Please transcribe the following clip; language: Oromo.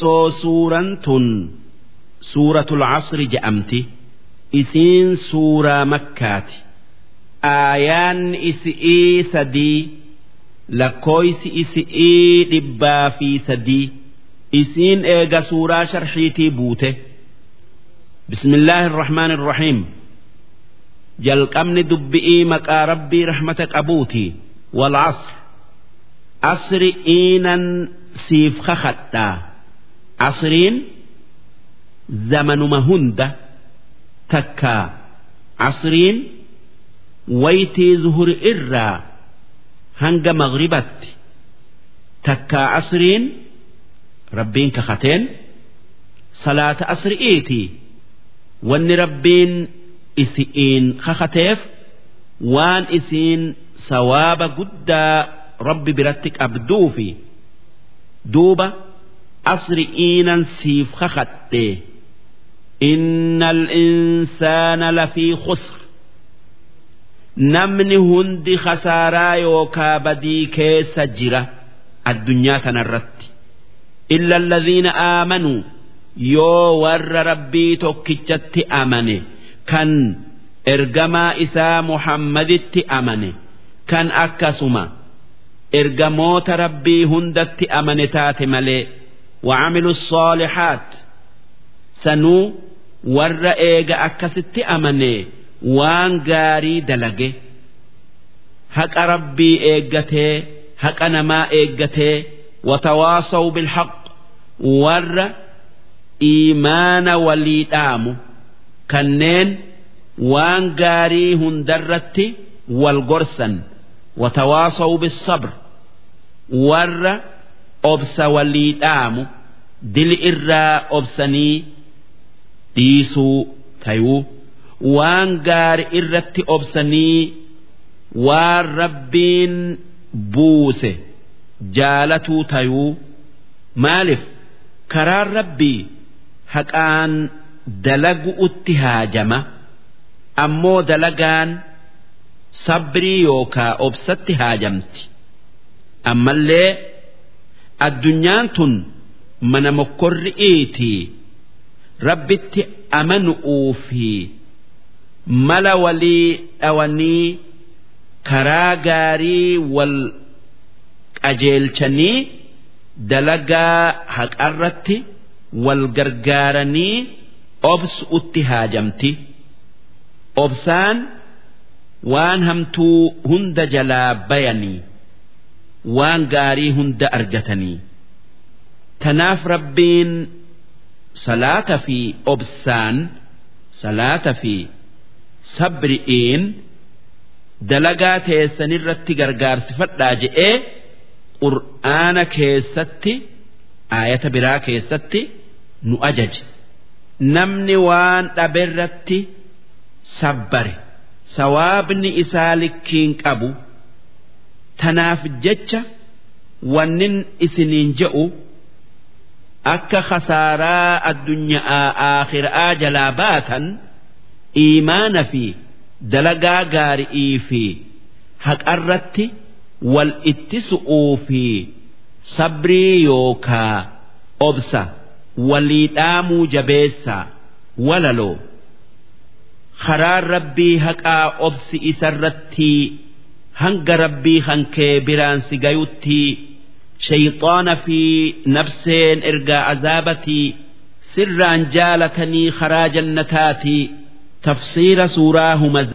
soo suuraan tun suuratul casri je'amti isiin suuraa makkaati. Aayaan isi'ii sadii lakkooysi isi'ii dhibbaa fi sadii. Isiin eega suuraa sharxiitii buute. Bismillaahi irrahmaan irrahiim jalqabni dubbi'ii maqaa rabbii rahmata qabuuti. Wal casr asri iinan siif kakadhaa asriin zamanuma hunda takkaa asriin waytii zuhuri irraa hanga magribatti takkaa asriin rabbiin kakateen salaata asri'iiti wanni rabbiin isi'iin kakateef waan isiin sawaaba guddaa rabbi biratti qabduufi duuba asri'iinan siif kakadhe innal insaana lafii khusr namni hundi khasaaraa yookaa badii keessa jira addunyaa kanarratti illa alladhiina aamanuu yoo warra rabbii tokkichatti amane kan ergamaa isaa muhammaditti amane kan akkasuma ergamoota rabbii hundatti amane taate malee وعملوا الصالحات sanuu warra eega akkasitti amane waan gaarii dalage haqa rabbii eeggatee haqa namaa eeggatee watawaasaw bilhaq warra iimaana walii dhaamu kanneen waan gaarii hundarratti wal gorsan watawaasaw bisabr warra obsa walii dhaamu dili irraa obsanii dhiisuu tayuu waan gaari irratti obsanii waan rabbiin buuse jaalatuu tayuu maaliif? Karaan rabbii haqaan dalagu'utti haajama ammoo dalagaan sabrii yookaa obsatti haajamti ammallee addunyaan tun mana mokkorri'iitii rabbitti amanu'uu fi mala walii dhawanii karaa gaarii wal qajeelchanii dalagaa haqarratti wal gargaaranii obsu'utti haajamti. Obsaan waan hamtuu hunda jalaa bayanii waan gaarii hunda argatanii. Tanaaf rabbiin salaata fi obsaan salaata fi sabri'iin dalagaa teessanirratti gargaarsifadhaa je'ee qur'aana keessatti aayata biraa keessatti nu ajaje. Namni waan dhaberratti sabbare sawaabni isaa likkiin qabu tanaaf jecha wannin isiniin je'u akka khasaaraa addunyaa aakhiraa jalaa baatan iimaana fi dalagaa gaari'ii fi haqarratti wal ittisu'uu fi sabrii yookaa obsa walii dhaamuu jabeessaa walaloo. Karaan rabbii haqaa obsi isarratti hanga rabbii hankee biraan si gayutti shayxaana fi nafseen ergaa azaabatii sirraan jaalatanii karaa jannataati. Tafsiira suuraa humaz